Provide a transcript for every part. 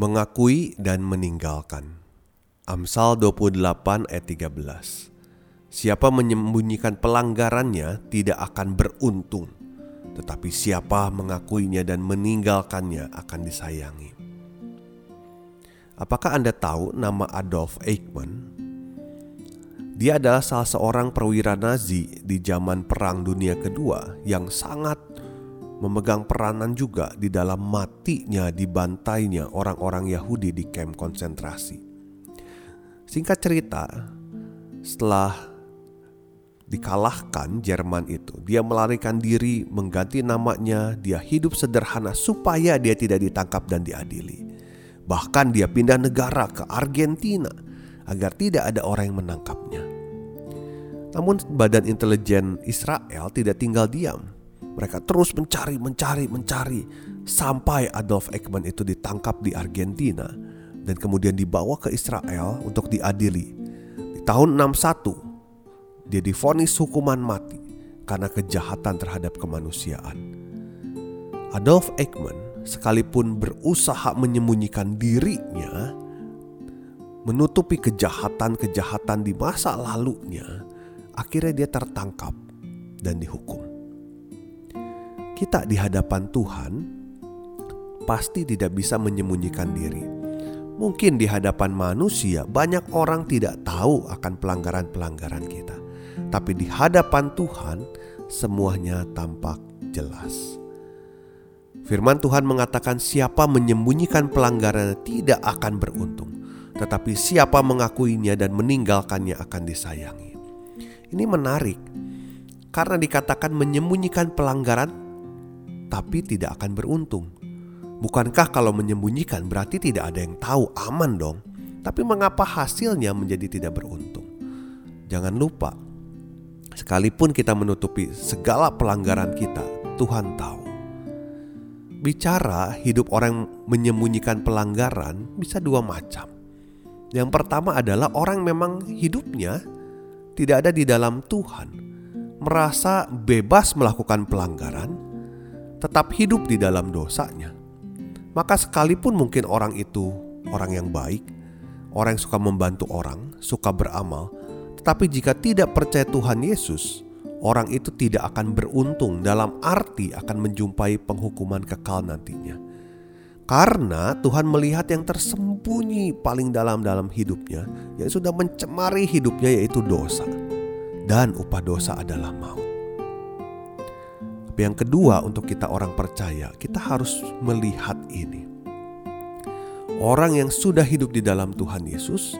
Mengakui dan meninggalkan. Amsal 28 ayat 13. Siapa menyembunyikan pelanggarannya tidak akan beruntung, tetapi siapa mengakuinya dan meninggalkannya akan disayangi. Apakah Anda tahu nama Adolf Eichmann? Dia adalah salah seorang perwira Nazi di zaman Perang Dunia Kedua yang sangat memegang peranan juga di dalam matinya dibantainya orang-orang Yahudi di kamp konsentrasi. Singkat cerita, setelah dikalahkan Jerman itu, dia melarikan diri, mengganti namanya, dia hidup sederhana supaya dia tidak ditangkap dan diadili. Bahkan dia pindah negara ke Argentina agar tidak ada orang yang menangkapnya. Namun badan intelijen Israel tidak tinggal diam. Mereka terus mencari, mencari, mencari sampai Adolf Eichmann itu ditangkap di Argentina dan kemudian dibawa ke Israel untuk diadili. Di tahun 61 dia difonis hukuman mati karena kejahatan terhadap kemanusiaan. Adolf Eichmann sekalipun berusaha menyembunyikan dirinya, menutupi kejahatan-kejahatan di masa lalunya, akhirnya dia tertangkap dan dihukum. Kita di hadapan Tuhan pasti tidak bisa menyembunyikan diri. Mungkin di hadapan manusia banyak orang tidak tahu akan pelanggaran-pelanggaran kita. Tapi di hadapan Tuhan semuanya tampak jelas. Firman Tuhan mengatakan siapa menyembunyikan pelanggaran tidak akan beruntung. Tetapi siapa mengakuinya dan meninggalkannya akan disayangi. Ini menarik karena dikatakan menyembunyikan pelanggaran tapi tidak akan beruntung. Bukankah kalau menyembunyikan berarti tidak ada yang tahu aman dong? Tapi mengapa hasilnya menjadi tidak beruntung? Jangan lupa, sekalipun kita menutupi segala pelanggaran kita, Tuhan tahu. Bicara hidup orang menyembunyikan pelanggaran bisa dua macam. Yang pertama adalah orang memang hidupnya tidak ada di dalam Tuhan, merasa bebas melakukan pelanggaran, tetap hidup di dalam dosanya, maka sekalipun mungkin orang itu orang yang baik, orang yang suka membantu orang, suka beramal, tetapi jika tidak percaya Tuhan Yesus, orang itu tidak akan beruntung dalam arti akan menjumpai penghukuman kekal nantinya. Karena Tuhan melihat yang tersembunyi paling dalam-dalam hidupnya Yang sudah mencemari hidupnya yaitu dosa. Dan upah dosa adalah maut yang kedua untuk kita orang percaya Kita harus melihat ini Orang yang sudah hidup di dalam Tuhan Yesus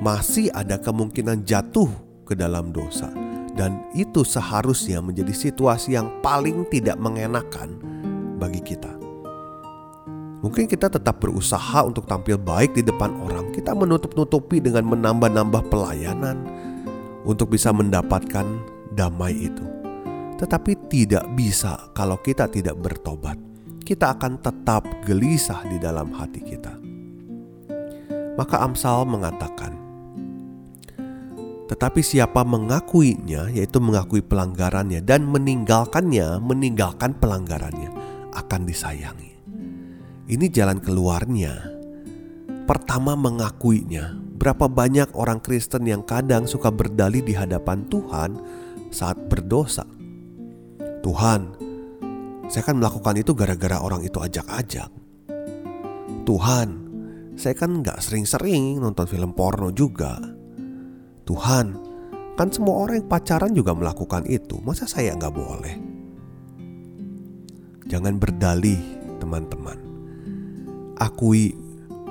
Masih ada kemungkinan jatuh ke dalam dosa Dan itu seharusnya menjadi situasi yang paling tidak mengenakan bagi kita Mungkin kita tetap berusaha untuk tampil baik di depan orang. Kita menutup-nutupi dengan menambah-nambah pelayanan untuk bisa mendapatkan damai itu. Tetapi tidak bisa kalau kita tidak bertobat. Kita akan tetap gelisah di dalam hati kita. Maka Amsal mengatakan, tetapi siapa mengakuinya, yaitu mengakui pelanggarannya dan meninggalkannya, meninggalkan pelanggarannya, akan disayangi. Ini jalan keluarnya. Pertama mengakuinya. Berapa banyak orang Kristen yang kadang suka berdalih di hadapan Tuhan saat berdosa. Tuhan, saya kan melakukan itu gara-gara orang itu ajak-ajak. Tuhan, saya kan nggak sering-sering nonton film porno juga. Tuhan, kan semua orang yang pacaran juga melakukan itu. Masa saya nggak boleh? Jangan berdalih, teman-teman akui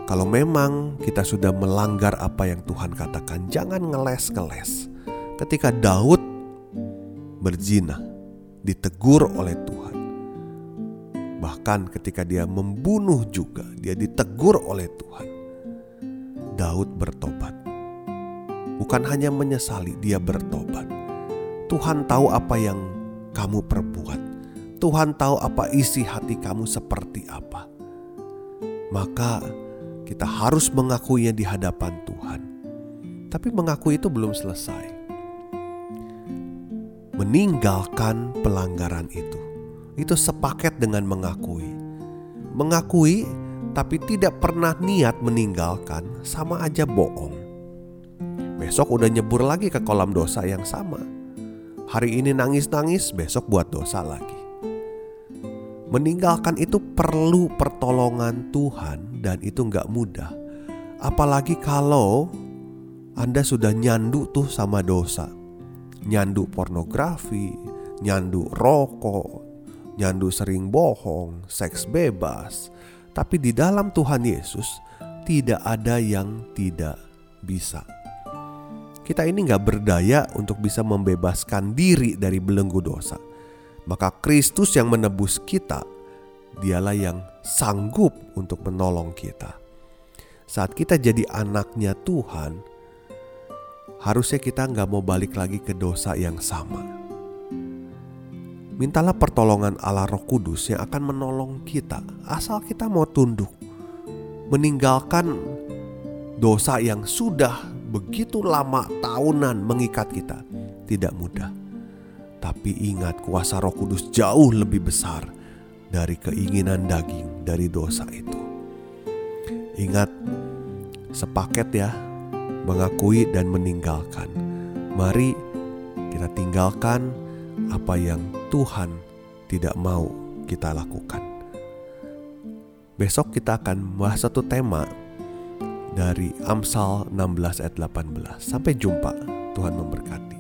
kalau memang kita sudah melanggar apa yang Tuhan katakan, jangan ngeles-ngeles. Ketika Daud berzina, ditegur oleh Tuhan. Bahkan ketika dia membunuh juga, dia ditegur oleh Tuhan. Daud bertobat. Bukan hanya menyesali, dia bertobat. Tuhan tahu apa yang kamu perbuat. Tuhan tahu apa isi hati kamu seperti apa. Maka kita harus mengakuinya di hadapan Tuhan. Tapi mengakui itu belum selesai. Meninggalkan pelanggaran itu. Itu sepaket dengan mengakui. Mengakui tapi tidak pernah niat meninggalkan sama aja bohong. Besok udah nyebur lagi ke kolam dosa yang sama. Hari ini nangis-nangis, besok buat dosa lagi. Meninggalkan itu perlu pertolongan Tuhan dan itu nggak mudah. Apalagi kalau Anda sudah nyandu tuh sama dosa. Nyandu pornografi, nyandu rokok, nyandu sering bohong, seks bebas. Tapi di dalam Tuhan Yesus tidak ada yang tidak bisa. Kita ini nggak berdaya untuk bisa membebaskan diri dari belenggu dosa maka Kristus yang menebus kita, dialah yang sanggup untuk menolong kita. Saat kita jadi anaknya Tuhan, harusnya kita nggak mau balik lagi ke dosa yang sama. Mintalah pertolongan Allah Roh Kudus yang akan menolong kita, asal kita mau tunduk, meninggalkan dosa yang sudah begitu lama tahunan mengikat kita. Tidak mudah tapi ingat kuasa roh kudus jauh lebih besar dari keinginan daging dari dosa itu. Ingat sepaket ya mengakui dan meninggalkan. Mari kita tinggalkan apa yang Tuhan tidak mau kita lakukan. Besok kita akan bahas satu tema dari Amsal 16 ayat 18. Sampai jumpa. Tuhan memberkati.